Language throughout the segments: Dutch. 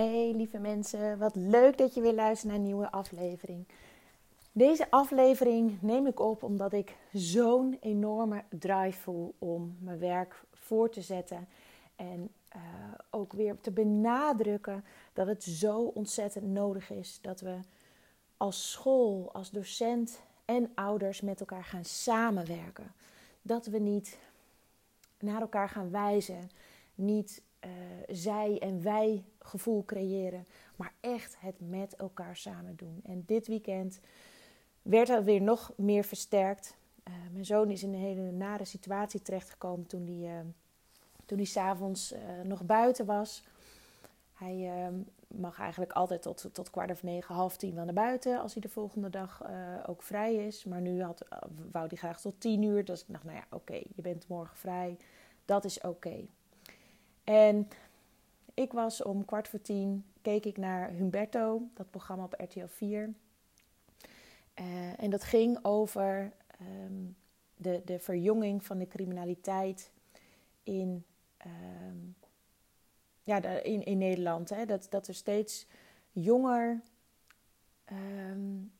Hey lieve mensen, wat leuk dat je weer luistert naar een nieuwe aflevering. Deze aflevering neem ik op omdat ik zo'n enorme drive voel om mijn werk voor te zetten. En uh, ook weer te benadrukken dat het zo ontzettend nodig is dat we als school, als docent en ouders met elkaar gaan samenwerken. Dat we niet naar elkaar gaan wijzen, niet uh, zij en wij gevoel creëren, maar echt het met elkaar samen doen. En dit weekend werd dat weer nog meer versterkt. Uh, mijn zoon is in een hele nare situatie terechtgekomen toen hij, uh, toen hij s'avonds nog buiten was. Hij mag eigenlijk altijd tot, tot kwart of negen, half tien wel naar buiten als hij de volgende dag ook vrij is. Maar nu had, wou hij graag tot tien uur. Dus ik dacht, nou ja, oké, je bent morgen vrij. Dat is oké. En ik was om kwart voor tien, keek ik naar Humberto, dat programma op RTL 4. Uh, en dat ging over um, de, de verjonging van de criminaliteit in, um, ja, in, in Nederland. Hè? Dat, dat er steeds jonger, um,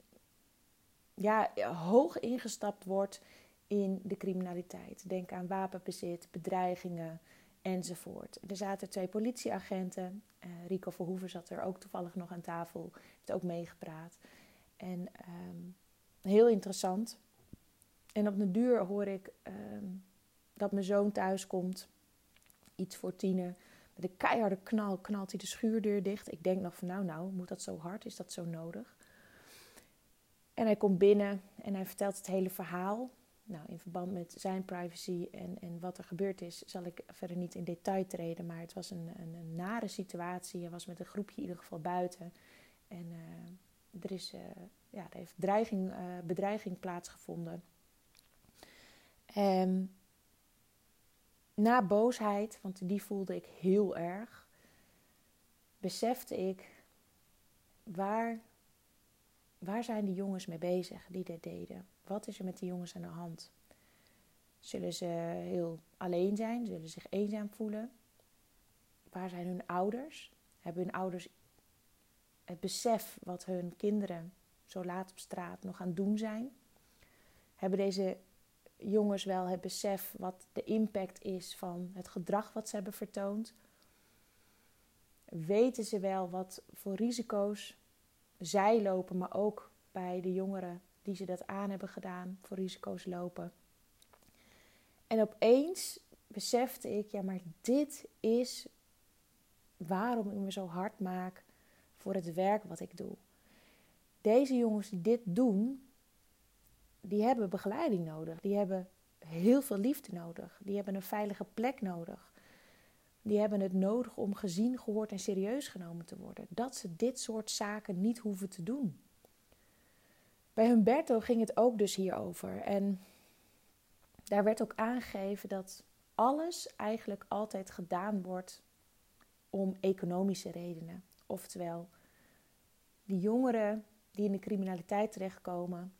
ja, hoog ingestapt wordt in de criminaliteit. Denk aan wapenbezit, bedreigingen, enzovoort. Er zaten twee politieagenten. Uh, Rico Verhoeven zat er ook toevallig nog aan tafel. Heeft ook meegepraat. En um, heel interessant. En op de duur hoor ik um, dat mijn zoon thuis komt. Iets voor tiener. Met een keiharde knal knalt hij de schuurdeur dicht. Ik denk nog van nou, nou, moet dat zo hard? Is dat zo nodig? En hij komt binnen en hij vertelt het hele verhaal. Nou, in verband met zijn privacy en, en wat er gebeurd is, zal ik verder niet in detail treden. Maar het was een, een, een nare situatie. Hij was met een groepje in ieder geval buiten. En uh, er, is, uh, ja, er heeft dreiging, uh, bedreiging plaatsgevonden. Um, na boosheid, want die voelde ik heel erg, besefte ik waar, waar zijn die jongens mee bezig die dit deden. Wat is er met die jongens aan de hand? Zullen ze heel alleen zijn? Zullen ze zich eenzaam voelen? Waar zijn hun ouders? Hebben hun ouders het besef wat hun kinderen zo laat op straat nog aan het doen zijn? Hebben deze jongens wel het besef wat de impact is van het gedrag wat ze hebben vertoond? Weten ze wel wat voor risico's zij lopen, maar ook bij de jongeren die ze dat aan hebben gedaan, voor risico's lopen. En opeens besefte ik, ja, maar dit is waarom ik me zo hard maak voor het werk wat ik doe. Deze jongens die dit doen, die hebben begeleiding nodig. Die hebben heel veel liefde nodig. Die hebben een veilige plek nodig. Die hebben het nodig om gezien, gehoord en serieus genomen te worden. Dat ze dit soort zaken niet hoeven te doen. Bij Humberto ging het ook dus hierover. En daar werd ook aangegeven dat alles eigenlijk altijd gedaan wordt om economische redenen. Oftewel, die jongeren die in de criminaliteit terechtkomen,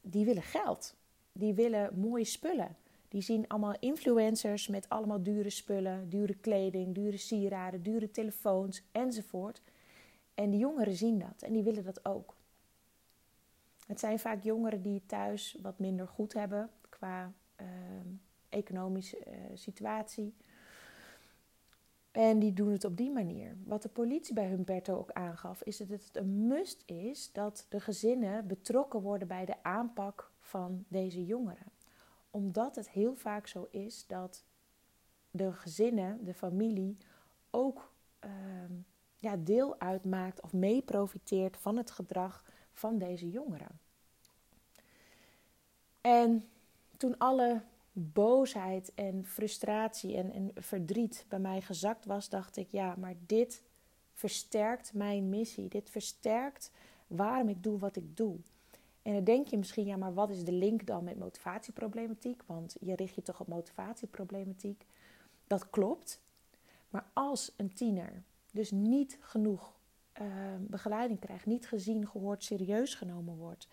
die willen geld. Die willen mooie spullen. Die zien allemaal influencers met allemaal dure spullen, dure kleding, dure sieraden, dure telefoons enzovoort. En die jongeren zien dat en die willen dat ook. Het zijn vaak jongeren die thuis wat minder goed hebben qua uh, economische uh, situatie. En die doen het op die manier. Wat de politie bij Humberto ook aangaf, is dat het een must is dat de gezinnen betrokken worden bij de aanpak van deze jongeren. Omdat het heel vaak zo is dat de gezinnen, de familie, ook uh, ja, deel uitmaakt of mee profiteert van het gedrag van deze jongeren. En toen alle boosheid en frustratie en, en verdriet bij mij gezakt was, dacht ik: ja, maar dit versterkt mijn missie. Dit versterkt waarom ik doe wat ik doe. En dan denk je misschien, ja, maar wat is de link dan met motivatieproblematiek? Want je richt je toch op motivatieproblematiek. Dat klopt. Maar als een tiener dus niet genoeg uh, begeleiding krijgt, niet gezien, gehoord, serieus genomen wordt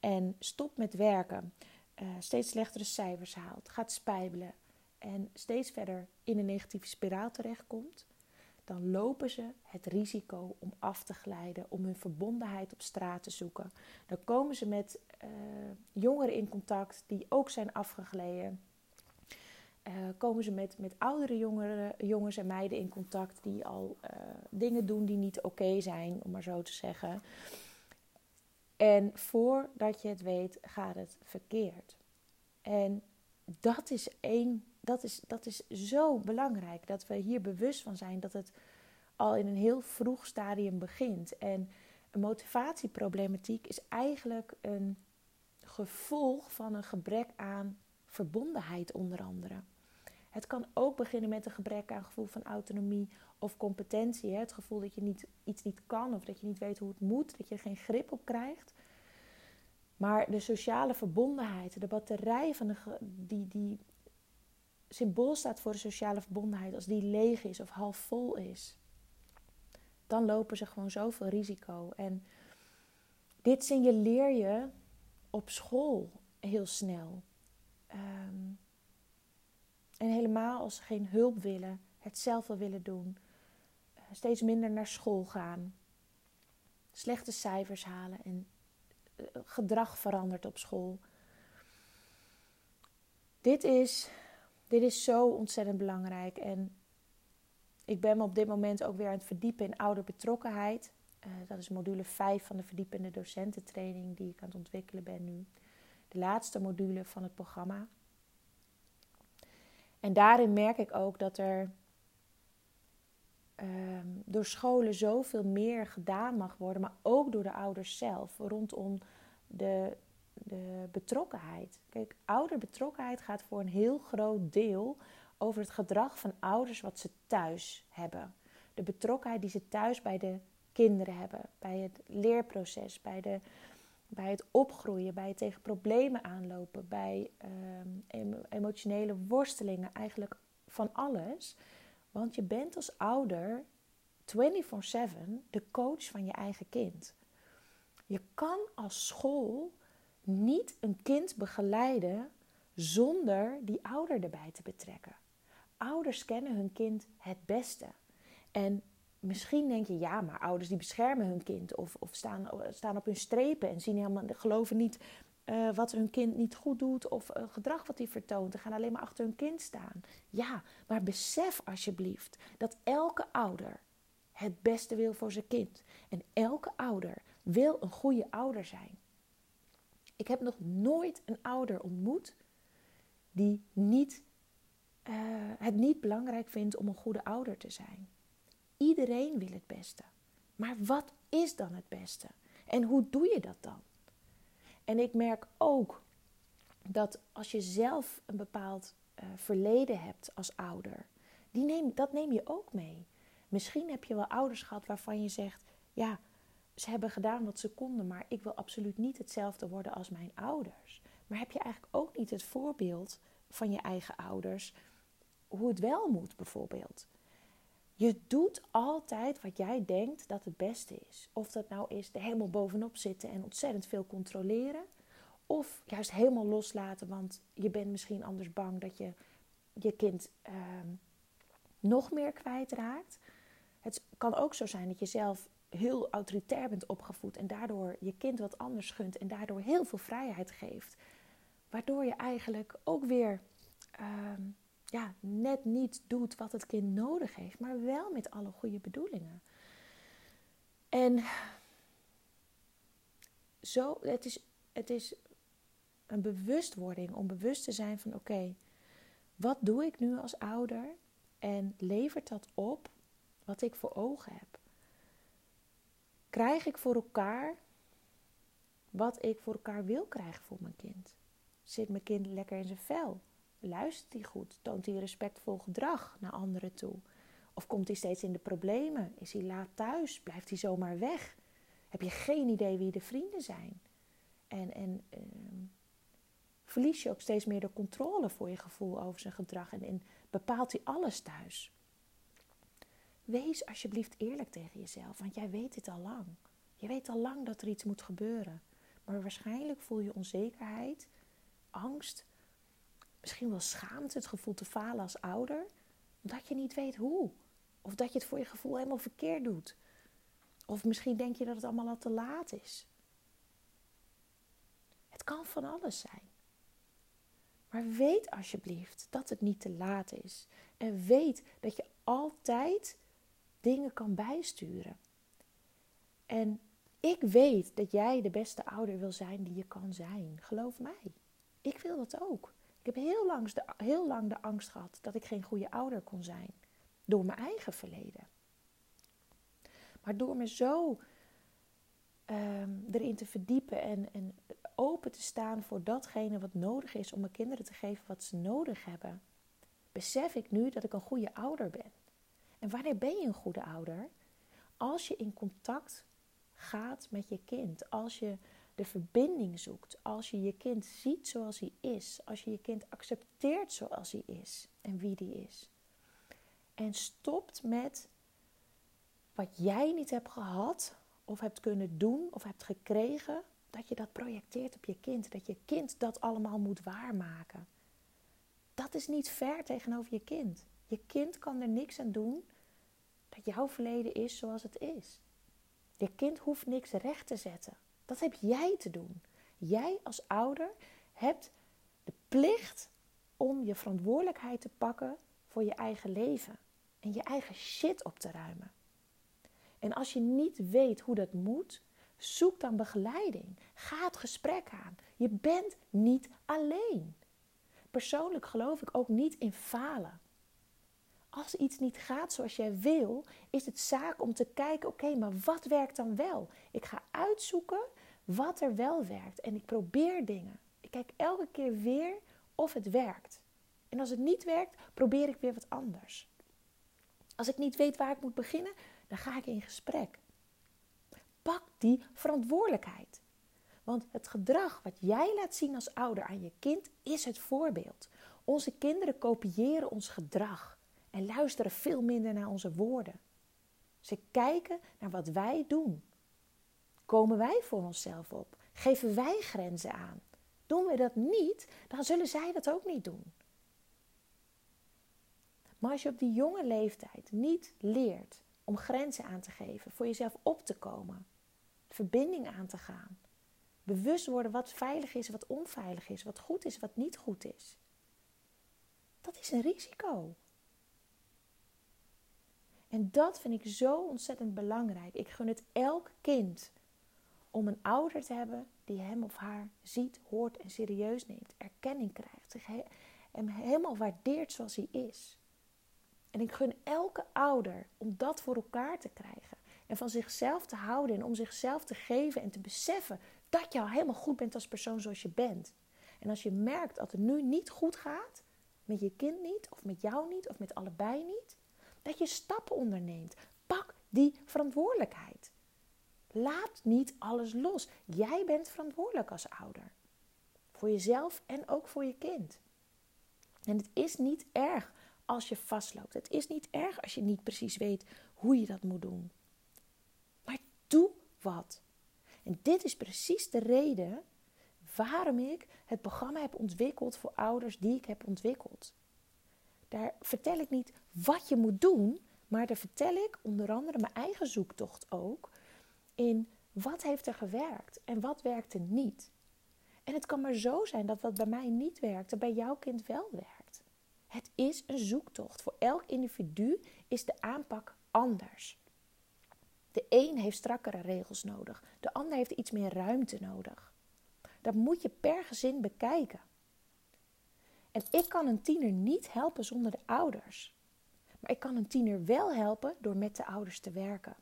en stopt met werken, uh, steeds slechtere cijfers haalt, gaat spijbelen en steeds verder in een negatieve spiraal terechtkomt, dan lopen ze het risico om af te glijden, om hun verbondenheid op straat te zoeken. Dan komen ze met uh, jongeren in contact die ook zijn afgegleden. Uh, komen ze met, met oudere jongeren, jongens en meiden in contact die al uh, dingen doen die niet oké zijn, om maar zo te zeggen. En voordat je het weet, gaat het verkeerd. En dat is één dat is, dat is zo belangrijk dat we hier bewust van zijn dat het al in een heel vroeg stadium begint. En een motivatieproblematiek is eigenlijk een gevolg van een gebrek aan verbondenheid, onder andere. Het kan ook beginnen met een gebrek aan gevoel van autonomie of competentie. Het gevoel dat je niet, iets niet kan of dat je niet weet hoe het moet, dat je er geen grip op krijgt. Maar de sociale verbondenheid, de batterij van de, die, die symbool staat voor de sociale verbondenheid, als die leeg is of half vol is, dan lopen ze gewoon zoveel risico. En dit signaleer je op school heel snel. Ehm, en helemaal als ze geen hulp willen, het zelf wel willen doen, uh, steeds minder naar school gaan, slechte cijfers halen en uh, gedrag verandert op school. Dit is dit is zo ontzettend belangrijk. En ik ben me op dit moment ook weer aan het verdiepen in ouderbetrokkenheid. Uh, dat is module 5 van de verdiepende docententraining die ik aan het ontwikkelen ben nu. De laatste module van het programma. En daarin merk ik ook dat er uh, door scholen zoveel meer gedaan mag worden, maar ook door de ouders zelf, rondom de de betrokkenheid. Kijk, ouderbetrokkenheid gaat voor een heel groot deel over het gedrag van ouders wat ze thuis hebben. De betrokkenheid die ze thuis bij de kinderen hebben, bij het leerproces, bij, de, bij het opgroeien, bij het tegen problemen aanlopen, bij ehm, emotionele worstelingen, eigenlijk van alles. Want je bent als ouder 24/7 de coach van je eigen kind. Je kan als school niet een kind begeleiden zonder die ouder erbij te betrekken. Ouders kennen hun kind het beste. En misschien denk je, ja, maar ouders die beschermen hun kind of, of staan, staan op hun strepen en zien helemaal, geloven niet uh, wat hun kind niet goed doet of uh, gedrag wat hij vertoont. Ze gaan alleen maar achter hun kind staan. Ja, maar besef alsjeblieft dat elke ouder het beste wil voor zijn kind. En elke ouder wil een goede ouder zijn. Ik heb nog nooit een ouder ontmoet die niet, uh, het niet belangrijk vindt om een goede ouder te zijn. Iedereen wil het beste. Maar wat is dan het beste? En hoe doe je dat dan? En ik merk ook dat als je zelf een bepaald uh, verleden hebt als ouder, die neem, dat neem je ook mee. Misschien heb je wel ouders gehad waarvan je zegt: Ja, ze hebben gedaan wat ze konden, maar ik wil absoluut niet hetzelfde worden als mijn ouders. Maar heb je eigenlijk ook niet het voorbeeld van je eigen ouders, hoe het wel moet bijvoorbeeld? Je doet altijd wat jij denkt dat het beste is. Of dat nou is er helemaal bovenop zitten en ontzettend veel controleren. Of juist helemaal loslaten, want je bent misschien anders bang dat je je kind ehm, nog meer kwijtraakt. Het kan ook zo zijn dat je zelf heel autoritair bent opgevoed en daardoor je kind wat anders gunt en daardoor heel veel vrijheid geeft. Waardoor je eigenlijk ook weer ehm, ja, net niet doet wat het kind nodig heeft, maar wel met alle goede bedoelingen. En zo, het is, het is een bewustwording om bewust te zijn van oké, wat doe ik nu als ouder en levert dat op wat ik voor ogen heb? Krijg ik voor elkaar wat ik voor elkaar wil krijgen voor mijn kind? Zit mijn kind lekker in zijn vel? Luistert hij goed? Toont hij respectvol gedrag naar anderen toe? Of komt hij steeds in de problemen? Is hij laat thuis? Blijft hij zomaar weg? Heb je geen idee wie de vrienden zijn? En, en uh, verlies je ook steeds meer de controle voor je gevoel over zijn gedrag en, en bepaalt hij alles thuis? Wees alsjeblieft eerlijk tegen jezelf, want jij weet dit al lang. Je weet al lang dat er iets moet gebeuren. Maar waarschijnlijk voel je onzekerheid, angst, misschien wel schaamte, het gevoel te falen als ouder, omdat je niet weet hoe. Of dat je het voor je gevoel helemaal verkeerd doet. Of misschien denk je dat het allemaal al te laat is. Het kan van alles zijn. Maar weet alsjeblieft dat het niet te laat is. En weet dat je altijd dingen kan bijsturen. En ik weet dat jij de beste ouder wil zijn die je kan zijn. Geloof mij. Ik wil dat ook. Ik heb heel lang, de, heel lang de angst gehad dat ik geen goede ouder kon zijn. Door mijn eigen verleden. Maar door me zo ehm, erin te verdiepen en, en open te staan voor datgene wat nodig is om mijn kinderen te geven wat ze nodig hebben, besef ik nu dat ik een goede ouder ben. En wanneer ben je een goede ouder? Als je in contact gaat met je kind, als je de verbinding zoekt, als je je kind ziet zoals hij is, als je je kind accepteert zoals hij is en wie die is. En stopt met wat jij niet hebt gehad of hebt kunnen doen of hebt gekregen, dat je dat projecteert op je kind, dat je kind dat allemaal moet waarmaken. Dat is niet fair tegenover je kind. Je kind kan er niks aan doen dat jouw verleden is zoals het is. Je kind hoeft niks recht te zetten. Dat heb jij te doen. Jij als ouder hebt de plicht om je verantwoordelijkheid te pakken voor je eigen leven en je eigen shit op te ruimen. En als je niet weet hoe dat moet, zoek dan begeleiding. Ga het gesprek aan. Je bent niet alleen. Persoonlijk geloof ik ook niet in falen. Als iets niet gaat zoals jij wil, is het zaak om te kijken: oké, maar wat werkt dan wel? Ik ga uitzoeken wat er wel werkt en ik probeer dingen. Ik kijk elke keer weer of het werkt. En als het niet werkt, probeer ik weer wat anders. Als ik niet weet waar ik moet beginnen, dan ga ik in gesprek. Pak die verantwoordelijkheid. Want het gedrag wat jij laat zien als ouder aan je kind is het voorbeeld. Onze kinderen kopiëren ons gedrag en luisteren veel minder naar onze woorden. Ze kijken naar wat wij doen. Komen wij voor onszelf op? Geven wij grenzen aan? Doen we dat niet, dan zullen zij dat ook niet doen. Maar als je op die jonge leeftijd niet leert om grenzen aan te geven, voor jezelf op te komen, verbinding aan te gaan, bewust worden wat veilig is, wat onveilig is, wat goed is, wat niet goed is, dat is een risico. En dat vind ik zo ontzettend belangrijk. Ik gun het elk kind om een ouder te hebben die hem of haar ziet, hoort en serieus neemt, erkenning krijgt, zich hem helemaal waardeert zoals hij is. En ik gun elke ouder om dat voor elkaar te krijgen. En van zichzelf te houden en om zichzelf te geven en te beseffen dat je al helemaal goed bent als persoon zoals je bent. En als je merkt dat het nu niet goed gaat, met je kind niet, of met jou niet, of met allebei niet, dat je stappen onderneemt. Pak die verantwoordelijkheid. Laat niet alles los. Jij bent verantwoordelijk als ouder. Voor jezelf en ook voor je kind. En het is niet erg als je vastloopt. Het is niet erg als je niet precies weet hoe je dat moet doen. Maar doe wat. En dit is precies de reden waarom ik het programma heb ontwikkeld voor ouders die ik heb ontwikkeld. Daar vertel ik niet wat je moet doen, maar daar vertel ik onder andere mijn eigen zoektocht ook in wat heeft er gewerkt en wat werkte niet. En het kan maar zo zijn dat wat bij mij niet werkte, bij jouw kind wel werkt. Het is een zoektocht. Voor elk individu is de aanpak anders. De een heeft strakkere regels nodig, de ander heeft iets meer ruimte nodig. Dat moet je per gezin bekijken. En ik kan een tiener niet helpen zonder de ouders. Maar ik kan een tiener wel helpen door met de ouders te werken.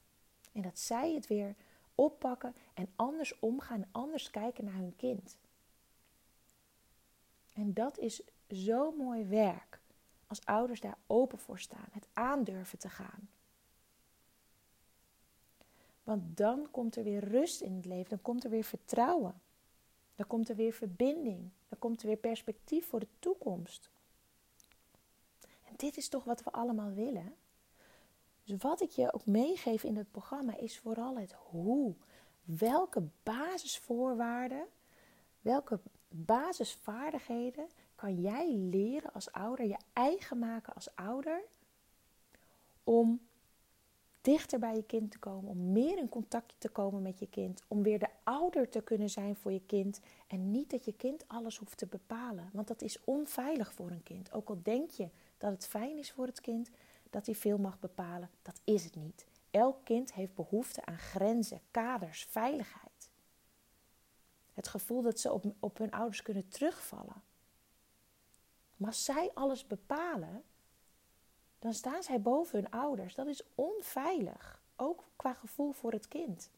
En dat zij het weer oppakken en anders omgaan, anders kijken naar hun kind. En dat is zo mooi werk als ouders daar open voor staan, het aandurven te gaan. Want dan komt er weer rust in het leven, dan komt er weer vertrouwen, dan komt er weer verbinding, dan komt er weer perspectief voor de toekomst. En dit is toch wat we allemaal willen? Dus wat ik je ook meegeef in het programma is vooral het hoe. Welke basisvoorwaarden, welke basisvaardigheden kan jij leren als ouder, je eigen maken als ouder, om dichter bij je kind te komen, om meer in contact te komen met je kind, om weer de ouder te kunnen zijn voor je kind en niet dat je kind alles hoeft te bepalen, want dat is onveilig voor een kind. Ook al denk je dat het fijn is voor het kind dat hij veel mag bepalen, dat is het niet. Elk kind heeft behoefte aan grenzen, kaders, veiligheid. Het gevoel dat ze op, op hun ouders kunnen terugvallen. Maar als zij alles bepalen, dan staan zij boven hun ouders. Dat is onveilig, ook qua gevoel voor het kind.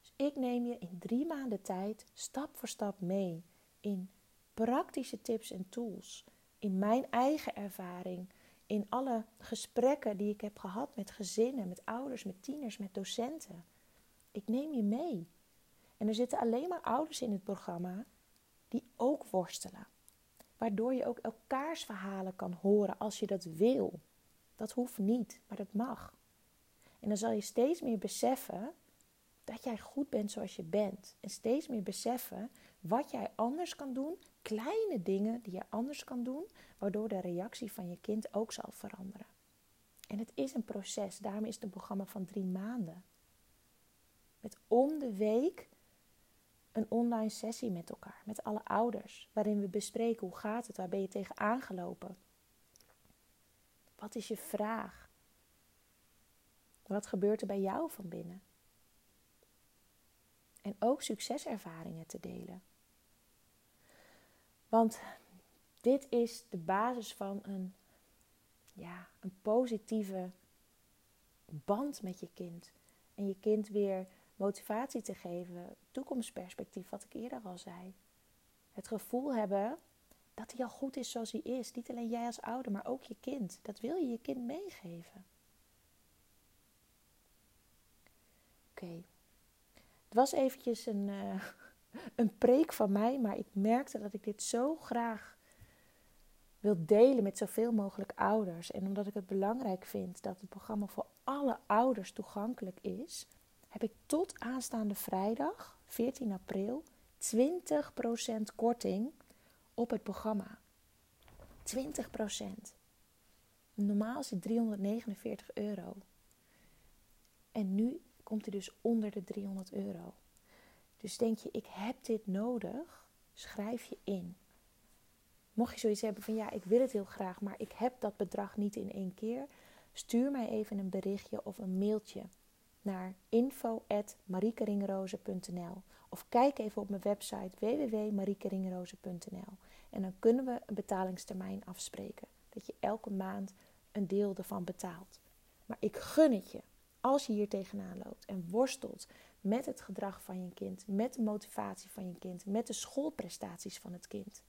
Dus ik neem je in drie maanden tijd stap voor stap mee in praktische tips en tools, in mijn eigen ervaring, in alle gesprekken die ik heb gehad met gezinnen, met ouders, met tieners, met docenten. Ik neem je mee. En er zitten alleen maar ouders in het programma die ook worstelen. Waardoor je ook elkaars verhalen kan horen als je dat wil. Dat hoeft niet, maar dat mag. En dan zal je steeds meer beseffen dat jij goed bent zoals je bent. En steeds meer beseffen wat jij anders kan doen. Kleine dingen die je anders kan doen, waardoor de reactie van je kind ook zal veranderen. En het is een proces, daarom is het een programma van drie maanden. Met om de week een online sessie met elkaar, met alle ouders, waarin we bespreken hoe gaat het, waar ben je tegen aangelopen? Wat is je vraag? Wat gebeurt er bij jou van binnen? En ook succeservaringen te delen. Want dit is de basis van een, ja, een positieve band met je kind. En je kind weer motivatie te geven, toekomstperspectief, wat ik eerder al zei. Het gevoel hebben dat hij al goed is zoals hij is. Niet alleen jij als ouder, maar ook je kind. Dat wil je je kind meegeven. Oké. Het was eventjes een, uh, een preek van mij, maar ik merkte dat ik dit zo graag wil delen met zoveel mogelijk ouders. En omdat ik het belangrijk vind dat het programma voor alle ouders toegankelijk is, heb ik tot aanstaande vrijdag, 14 april, 20% korting op het programma. 20%. Normaal is het 349 euro. En nu komt hij dus onder de 300 euro. Dus denk je, ik heb dit nodig, schrijf je in. Mocht je zoiets hebben van ja, ik wil het heel graag, maar ik heb dat bedrag niet in één keer, stuur mij even een berichtje of een mailtje naar info.mariekeringrozen.nl of kijk even op mijn website www.mariekeringrozen.nl en dan kunnen we een betalingstermijn afspreken. Dat je elke maand een deel ervan betaalt. Maar ik gun het je als je hier tegenaan loopt en worstelt met het gedrag van je kind, met de motivatie van je kind, met de schoolprestaties van het kind.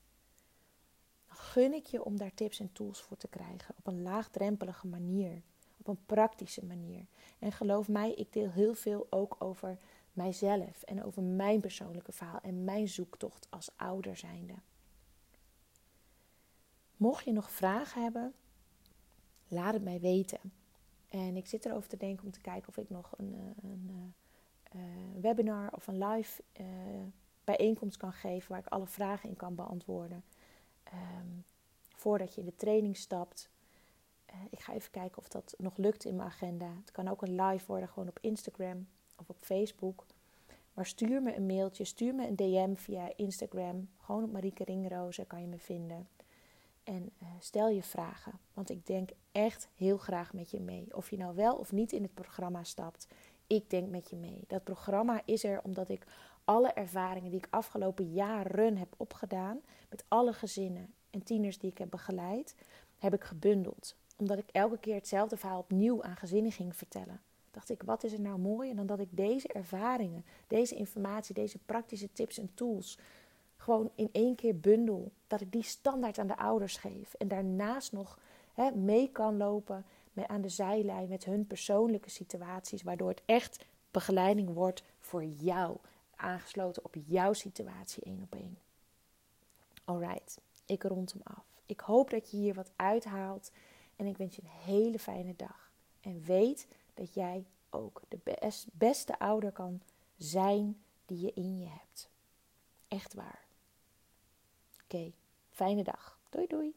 Dan gun ik je om daar tips en tools voor te krijgen op een laagdrempelige manier op een praktische manier. En geloof mij, ik deel heel veel ook over mijzelf en over mijn persoonlijke verhaal en mijn zoektocht als ouder zijnde. Mocht je nog vragen hebben, laat het mij weten. En ik zit erover te denken om te kijken of ik nog een, eh, een, eh, een webinar of een live uh, bijeenkomst kan geven waar ik alle vragen in kan beantwoorden. Ehm, voordat je in de training stapt, eh, ik ga even kijken of dat nog lukt in mijn agenda. Het kan ook een live worden, gewoon op Instagram of op Facebook. Maar stuur me een mailtje, stuur me een DM via Instagram. Gewoon op Marieke Ringrozen kan je me vinden. En uh, stel je vragen, want ik denk echt heel graag met je mee. Of je nou wel of niet in het programma stapt, ik denk met je mee. Dat programma is er omdat ik alle ervaringen die ik afgelopen jaren heb opgedaan, met alle gezinnen en tieners die ik heb begeleid, heb ik gebundeld omdat ik elke keer hetzelfde verhaal opnieuw aan gezinnen ging vertellen. Dacht ik, wat is er nou mooier dan dat ik deze ervaringen, deze informatie, deze praktische tips en tools gewoon in één keer bundel. Dat ik die standaard aan de ouders geef. En daarnaast nog mee kan lopen aan de zijlijn met hun persoonlijke situaties. Waardoor het echt begeleiding wordt voor jou. Aangesloten op jouw situatie één op één. Alright, ik rond hem af. Ik hoop dat je hier wat uithaalt. En ik wens je een hele fijne dag. En weet dat jij ook de beste ouder kan zijn die je in je hebt. Echt waar. Oké, fijne dag. Doei doei.